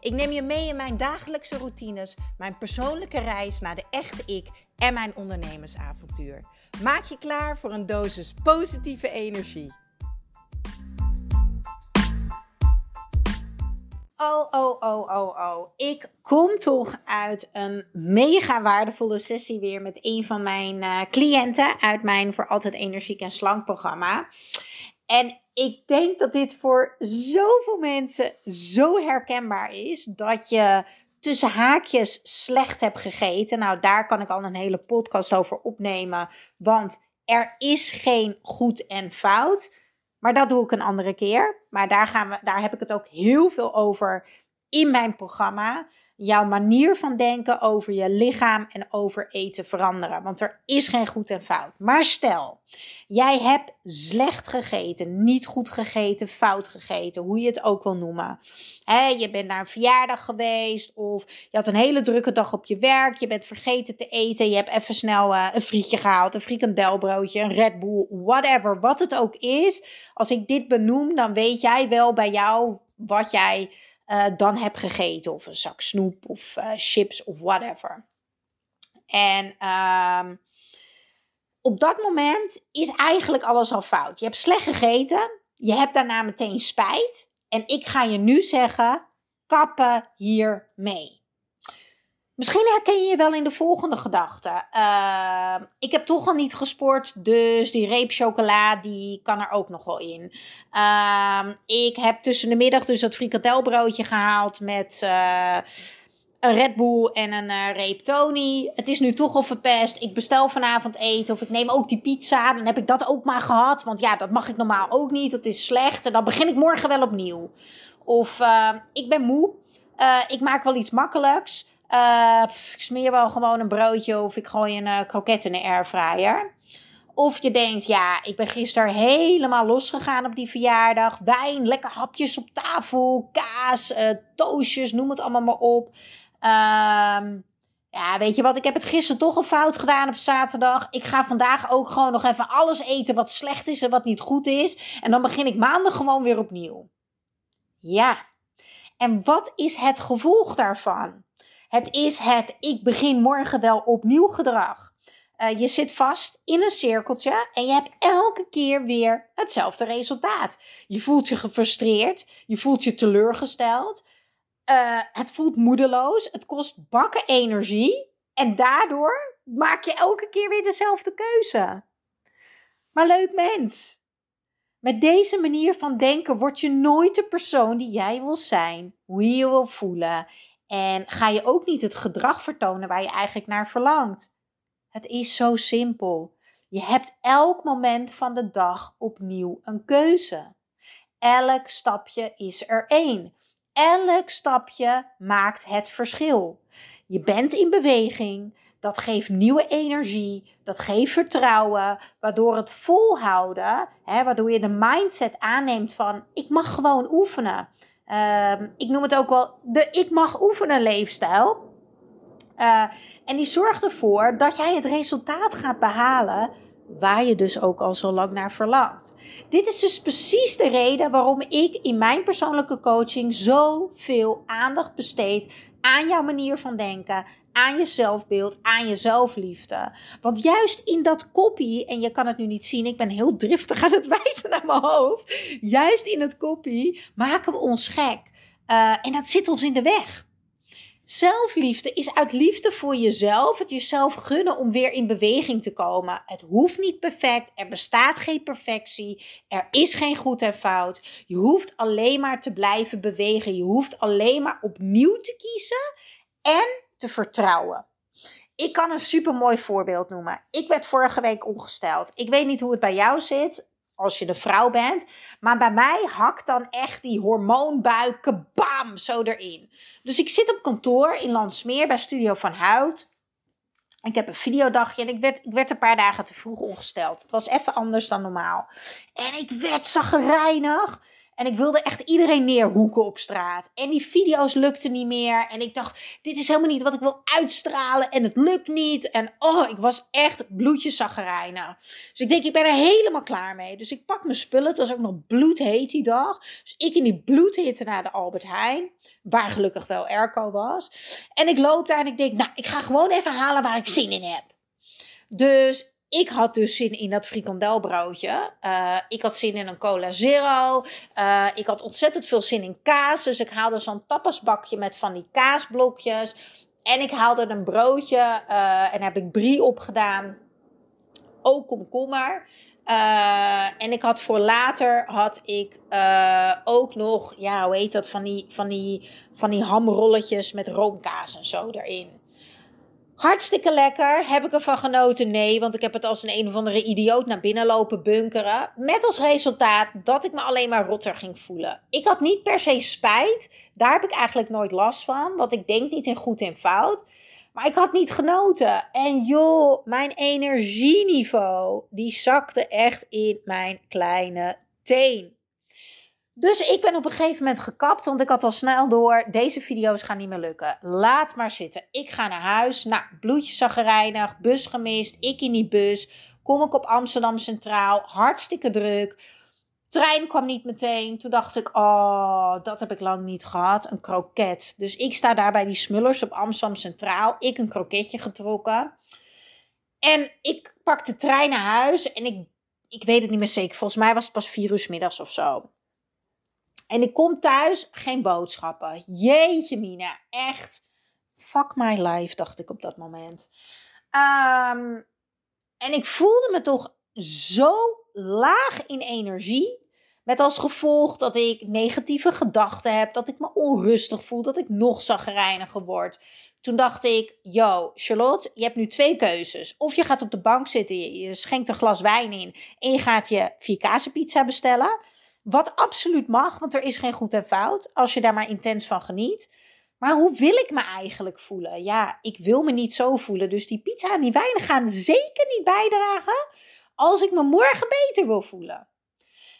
Ik neem je mee in mijn dagelijkse routines, mijn persoonlijke reis naar de echte ik en mijn ondernemersavontuur. Maak je klaar voor een dosis positieve energie. Oh, oh, oh, oh, oh. Ik kom toch uit een mega waardevolle sessie weer met een van mijn uh, cliënten uit mijn Voor Altijd Energiek en Slank programma. En ik denk dat dit voor zoveel mensen zo herkenbaar is dat je tussen haakjes slecht hebt gegeten. Nou, daar kan ik al een hele podcast over opnemen, want er is geen goed en fout. Maar dat doe ik een andere keer. Maar daar, gaan we, daar heb ik het ook heel veel over in mijn programma jouw manier van denken over je lichaam en over eten veranderen. Want er is geen goed en fout. Maar stel, jij hebt slecht gegeten, niet goed gegeten, fout gegeten, hoe je het ook wil noemen. je bent naar een verjaardag geweest of je had een hele drukke dag op je werk. Je bent vergeten te eten. Je hebt even snel uh, een frietje gehaald, een frikandelbroodje, een Red Bull, whatever. Wat het ook is. Als ik dit benoem, dan weet jij wel bij jou wat jij uh, dan heb gegeten. Of een zak snoep of uh, chips of whatever. En uh, op dat moment is eigenlijk alles al fout. Je hebt slecht gegeten. Je hebt daarna meteen spijt. En ik ga je nu zeggen: kappen hiermee. Misschien herken je je wel in de volgende gedachte. Uh, ik heb toch al niet gesport, dus die reep chocola die kan er ook nog wel in. Uh, ik heb tussen de middag dus dat frikandelbroodje gehaald met uh, een Red Bull en een uh, reep Tony. Het is nu toch al verpest. Ik bestel vanavond eten of ik neem ook die pizza. Dan heb ik dat ook maar gehad, want ja, dat mag ik normaal ook niet. Dat is slecht en dan begin ik morgen wel opnieuw. Of ik ben moe. ik maak wel iets makkelijks. Uh, ik smeer wel gewoon een broodje of ik gooi een uh, kroket in de airfryer. Of je denkt, ja, ik ben gisteren helemaal losgegaan op die verjaardag. Wijn, lekker hapjes op tafel, kaas, uh, noem het allemaal maar op. Ehm, ja, weet je wat, ik heb het gisteren toch een fout gedaan op zaterdag. Ik ga vandaag ook gewoon nog even alles eten wat slecht is en wat niet goed is. En dan begin ik maandag gewoon weer opnieuw. Ja, en wat is het gevolg daarvan? Het is het ik begin morgen wel opnieuw gedrag. Uh, je zit vast in een cirkeltje en je hebt elke keer weer hetzelfde resultaat. Je voelt je gefrustreerd, je voelt je teleurgesteld, uh, het voelt moedeloos, het kost bakken energie en daardoor maak je elke keer weer dezelfde keuze. Maar leuk mens. Met deze manier van denken word je nooit de persoon die jij wil zijn, hoe je je wil voelen en ga je ook niet het gedrag vertonen waar je eigenlijk naar verlangt. Het is zo simpel. Je hebt elk moment van de dag opnieuw een keuze. Elk stapje is er één. Elk stapje maakt het verschil. Je bent in beweging. Dat geeft nieuwe energie. Dat geeft vertrouwen. Waardoor het volhouden, hè, waardoor je de mindset aanneemt van: ik mag gewoon oefenen. Ehm, ik noem het ook wel de ik mag oefenen leefstijl. Uh, en die zorgt ervoor dat jij het resultaat gaat behalen waar je dus ook al zo lang naar verlangt. Dit is dus precies de reden waarom ik in mijn persoonlijke coaching zoveel aandacht besteed aan jouw manier van denken, aan je zelfbeeld, aan je zelfliefde. Want juist in dat kopie, en je kan het nu niet zien, ik ben heel driftig aan het wijzen naar mijn hoofd. Juist in het kopie maken we ons gek. Uh, en dat zit ons in de weg. Zelfliefde is uit liefde voor jezelf, het jezelf gunnen om weer in beweging te komen. Het hoeft niet perfect, er bestaat geen perfectie, er is geen goed en fout. Je hoeft alleen maar te blijven bewegen, je hoeft alleen maar opnieuw te kiezen en te vertrouwen. Ik kan een supermooi voorbeeld noemen. Ik werd vorige week ongesteld. Ik weet niet hoe het bij jou zit als je een vrouw bent. Maar bij mij hakt dan echt die hormoonbuik bam zo erin. Dus ik zit op kantoor in Landsmeer bij Studio van Hout. Ik heb een videodagje en ik werd, ik werd een paar dagen te vroeg ongesteld. Het was even anders dan normaal. En ik werd zagrijnig. En ik wilde echt iedereen neerhoeken op straat. En die video's lukten niet meer. En ik dacht, dit is helemaal niet wat ik wil uitstralen. En het lukt niet. En oh, ik was echt bloedjes zaggerijnig. Dus ik denk, ik ben er helemaal klaar mee. Dus ik pak mijn spullen. Het was ook nog bloedheet die dag. Dus ik in die bloedhitte naar de Albert Heijn. Waar gelukkig wel airco was. En ik loop daar en ik denk, nou, ik ga gewoon even halen waar ik zin in heb. Dus ik had dus zin in dat frikandelbroodje. Uh, ik had zin in een cola zero. Uh, ik had ontzettend veel zin in kaas. Dus ik haalde zo'n tapasbakje met van die kaasblokjes. En ik haalde een broodje uh, en heb ik brie opgedaan. Ook komkommer. en ik had voor later had ik ook nog, ja, hoe heet dat, van die, van die, van die hamrolletjes met roomkaas en zo erin. Hartstikke lekker. Heb ik ervan genoten? Nee, want ik heb het als een een of andere idioot naar binnen lopen bunkeren. Met als resultaat dat ik me alleen maar rotter ging voelen. Ik had niet per se spijt. Daar heb ik eigenlijk nooit last van. Want ik denk niet in goed en fout. Maar ik had niet genoten. En joh, mijn energieniveau, die zakte echt in mijn kleine teen. Dus ik ben op een gegeven moment gekapt, want ik had al snel door, deze video's gaan niet meer lukken. Laat maar zitten. Ik ga naar huis. Nou, bloedjes zaggerijnig, bus gemist, ik in die bus. Kom ik op Amsterdam Centraal, hartstikke druk. Trein kwam niet meteen. Toen dacht ik, oh, dat heb ik lang niet gehad. Een kroket. Dus ik sta daar bij die smullers op Amsterdam Centraal. Ik een kroketje getrokken. En ik pak de trein naar huis. En ik, ik weet het niet meer zeker. Volgens mij was het pas vier uur middags of zo. En ik kom thuis, geen boodschappen. Jeetje mina, echt. Fuck my life, dacht ik op dat moment. Um, en ik voelde me toch zo laag in energie. Met als gevolg dat ik negatieve gedachten heb, dat ik me onrustig voel, dat ik nog zagrijniger word. Toen dacht ik, yo, Charlotte, je hebt nu twee keuzes. Of je gaat op de bank zitten, je schenkt een glas wijn in en je gaat je vier pizza bestellen. Wat absoluut mag, want er is geen goed en fout. Als je daar maar intens van geniet. Maar hoe wil ik me eigenlijk voelen? Ja, ik wil me niet zo voelen. Dus die pizza en die wijn gaan zeker niet bijdragen als ik me morgen beter wil voelen.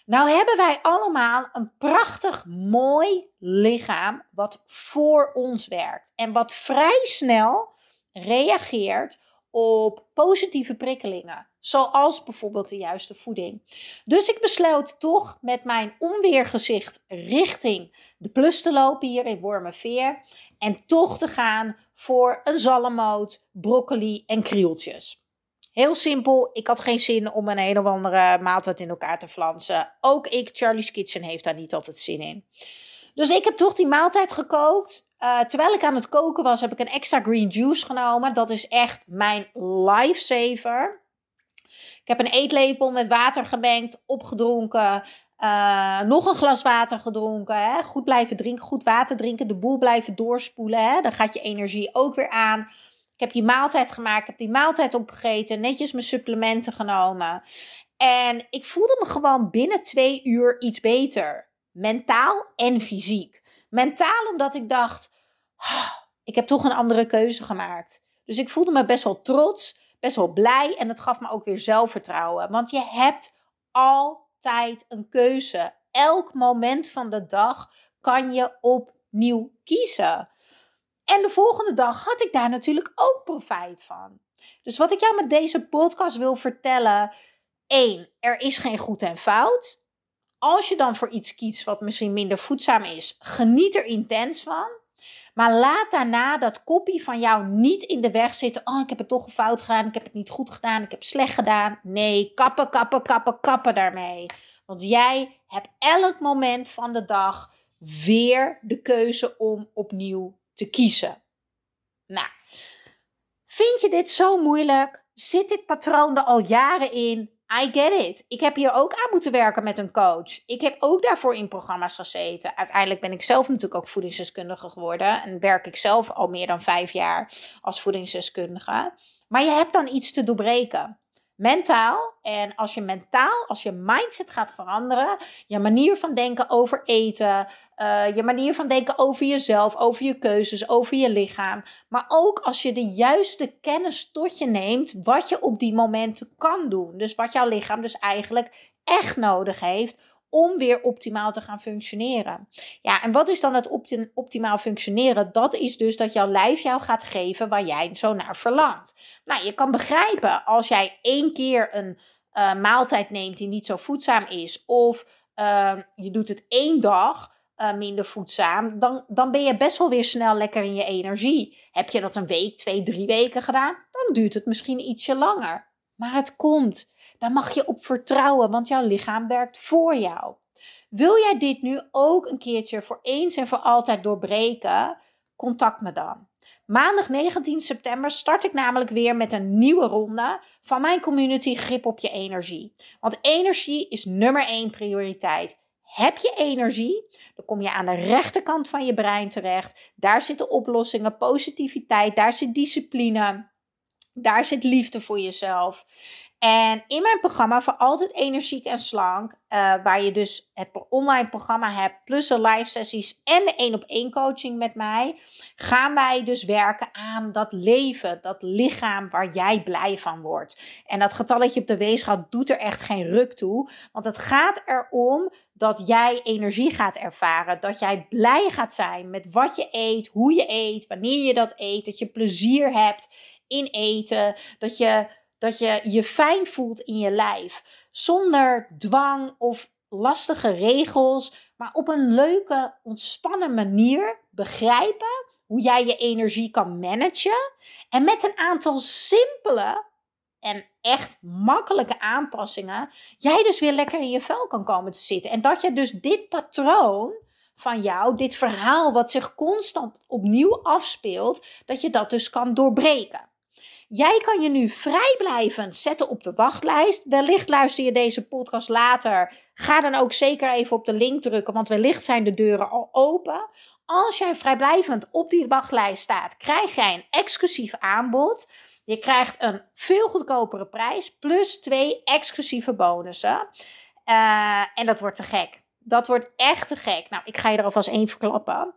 Nou hebben wij allemaal een prachtig mooi lichaam wat voor ons werkt. En wat vrij snel reageert op positieve prikkelingen. Zoals bijvoorbeeld de juiste voeding. Dus ik besloot toch met mijn onweergezicht richting de plus te lopen hier in Wormerveer. En toch te gaan voor een zalmmoot, broccoli en krieltjes. Heel simpel, ik had geen zin om een een of andere maaltijd in elkaar te flansen. Ook ik, Charlie's Kitchen, heeft daar niet altijd zin in. Dus ik heb toch die maaltijd gekookt. Uh, terwijl ik aan het koken was, heb ik een extra green juice genomen. Dat is echt mijn lifesaver. Ik heb een eetlepel met water gemengd, opgedronken. Uh, nog een glas water gedronken. Hè? Goed blijven drinken, goed water drinken. De boel blijven doorspoelen. Hè? Dan gaat je energie ook weer aan. Ik heb die maaltijd gemaakt. Ik heb die maaltijd opgegeten. Netjes mijn supplementen genomen. En ik voelde me gewoon binnen twee uur iets beter. Mentaal en fysiek. Mentaal omdat ik dacht, oh, ik heb toch een andere keuze gemaakt. Dus ik voelde me best wel trots best wel blij en het gaf me ook weer zelfvertrouwen. Want je hebt altijd een keuze. Elk moment van de dag kan je opnieuw kiezen. En de volgende dag had ik daar natuurlijk ook profijt van. Dus wat ik jou met deze podcast wil vertellen. 1. Er is geen goed en fout. Als je dan voor iets kiest wat misschien minder voedzaam is, geniet er intens van. Maar laat daarna dat kopie van jou niet in de weg zitten. Oh, ik heb het toch fout gedaan. Ik heb het niet goed gedaan. Ik heb slecht gedaan. Nee, kappen, kappen, kappen, kappen daarmee. Want jij hebt elk moment van de dag weer de keuze om opnieuw te kiezen. Nou, vind je dit zo moeilijk? Zit dit patroon er al jaren in? I get it. Ik heb hier ook aan moeten werken met een coach. Ik heb ook daarvoor in programma's gezeten. Uiteindelijk ben ik zelf natuurlijk ook voedingsdeskundige geworden. En werk ik zelf al meer dan vijf jaar als voedingsdeskundige. Maar je hebt dan iets te doorbreken. Mentaal. En als je mentaal, als je mindset gaat veranderen, je manier van denken over eten, uh, je manier van denken over jezelf, over je keuzes, over je lichaam. Maar ook als je de juiste kennis tot je neemt, wat je op die momenten kan doen. Dus wat jouw lichaam dus eigenlijk echt nodig heeft om weer optimaal te gaan functioneren. Ja, en wat is dan het optimaal functioneren? Dat is dus dat jouw lijf jou gaat geven waar jij zo naar verlangt. Nou, je kan begrijpen als jij één keer een uh, maaltijd neemt die niet zo voedzaam is, of uh, je doet het één dag. Uh, minder voedzaam, dan, dan ben je best wel weer snel lekker in je energie. Heb je dat een week, twee, drie weken gedaan, dan duurt het misschien ietsje langer. Maar het komt. Daar mag je op vertrouwen, want jouw lichaam werkt voor jou. Wil jij dit nu ook een keertje voor eens en voor altijd doorbreken? Contact me dan. Maandag 19 september start ik namelijk weer met een nieuwe ronde van mijn community Grip op je energie. Want energie is nummer één prioriteit. Heb je energie, dan kom je aan de rechterkant van je brein terecht. Daar zitten oplossingen, positiviteit, daar zit discipline, daar zit liefde voor jezelf. En in mijn programma voor altijd energiek en slank, uh, waar je dus het online programma hebt, plus de live sessies en de één op één coaching met mij, gaan wij dus werken aan dat leven, dat lichaam waar jij blij van wordt. En dat getalletje op de weegschaal doet er echt geen ruk toe, want het gaat erom dat jij energie gaat ervaren, dat jij blij gaat zijn met wat je eet, hoe je eet, wanneer je dat eet, dat je plezier hebt in eten, dat je dat je je fijn voelt in je lijf. Zonder dwang of lastige regels, maar op een leuke, ontspannen manier begrijpen hoe jij je energie kan managen. En met een aantal simpele en echt makkelijke aanpassingen, jij dus weer lekker in je vel kan komen te zitten. En dat je dus dit patroon van jou, dit verhaal wat zich constant opnieuw afspeelt, dat je dat dus kan doorbreken. Jij kan je nu vrijblijvend zetten op de wachtlijst. Wellicht luister je deze podcast later. Ga dan ook zeker even op de link drukken, want wellicht zijn de deuren al open. Als jij vrijblijvend op die wachtlijst staat, krijg jij een exclusief aanbod. Je krijgt een veel goedkopere prijs plus twee exclusieve bonussen. Uh, en dat wordt te gek. Dat wordt echt te gek. Nou, ik ga je er alvast één verklappen.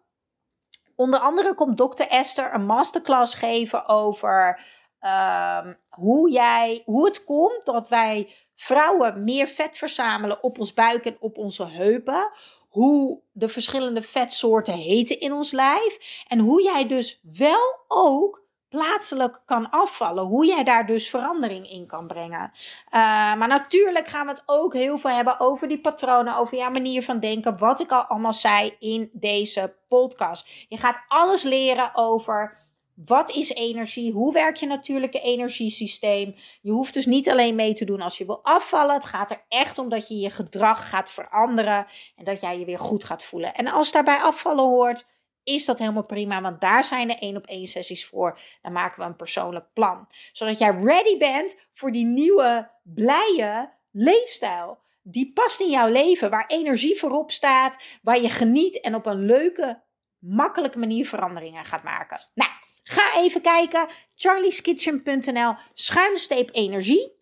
Onder andere komt Dr. Esther een masterclass geven over um, hoe, jij, hoe het komt dat wij vrouwen meer vet verzamelen op ons buik en op onze heupen. Hoe de verschillende vetsoorten heten in ons lijf. En hoe jij dus wel ook plaatselijk kan afvallen. Hoe jij daar dus verandering in kan brengen. Uh, maar natuurlijk gaan we het ook heel veel hebben over die patronen, over jouw manier van denken. Wat ik al allemaal zei in deze podcast. Je gaat alles leren over wat is energie? Hoe werkt je natuurlijke energiesysteem? Je hoeft dus niet alleen mee te doen als je wil afvallen. Het gaat er echt om dat je je gedrag gaat veranderen en dat jij je weer goed gaat voelen. En als daarbij afvallen hoort, is dat helemaal prima, want daar zijn de één op één sessies voor. Dan maken we een persoonlijk plan, zodat jij ready bent voor die nieuwe blije leefstijl. Die past in jouw leven, waar energie voorop staat, waar je geniet en op een leuke, makkelijke manier veranderingen gaat maken. Nou, Ga even kijken, charlieskitchen.nl, schuinsteep energie.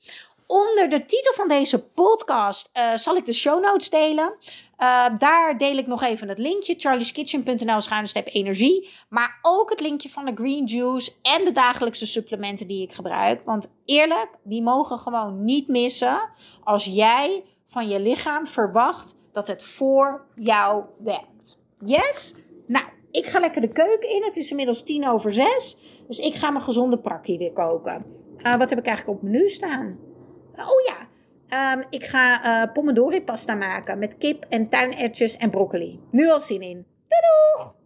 Onder de titel van deze podcast uh, zal ik de show notes delen. Uh, daar deel ik nog even het linkje, charlieskitchen.nl schuinsteep energie. Maar ook het linkje van de green juice en de dagelijkse supplementen die ik gebruik. Want eerlijk, die mogen gewoon niet missen als jij van je lichaam verwacht dat het voor jou werkt. Yes? Nou, ik ga lekker de keuken in. Het is inmiddels tien over zes. Dus ik ga mijn gezonde prakkie weer koken. Uh, wat heb ik eigenlijk op menu staan? oh ja, um, ik ga uh, pomodori pasta maken met kip en tuinertjes en broccoli. Nu al zin in. Doei!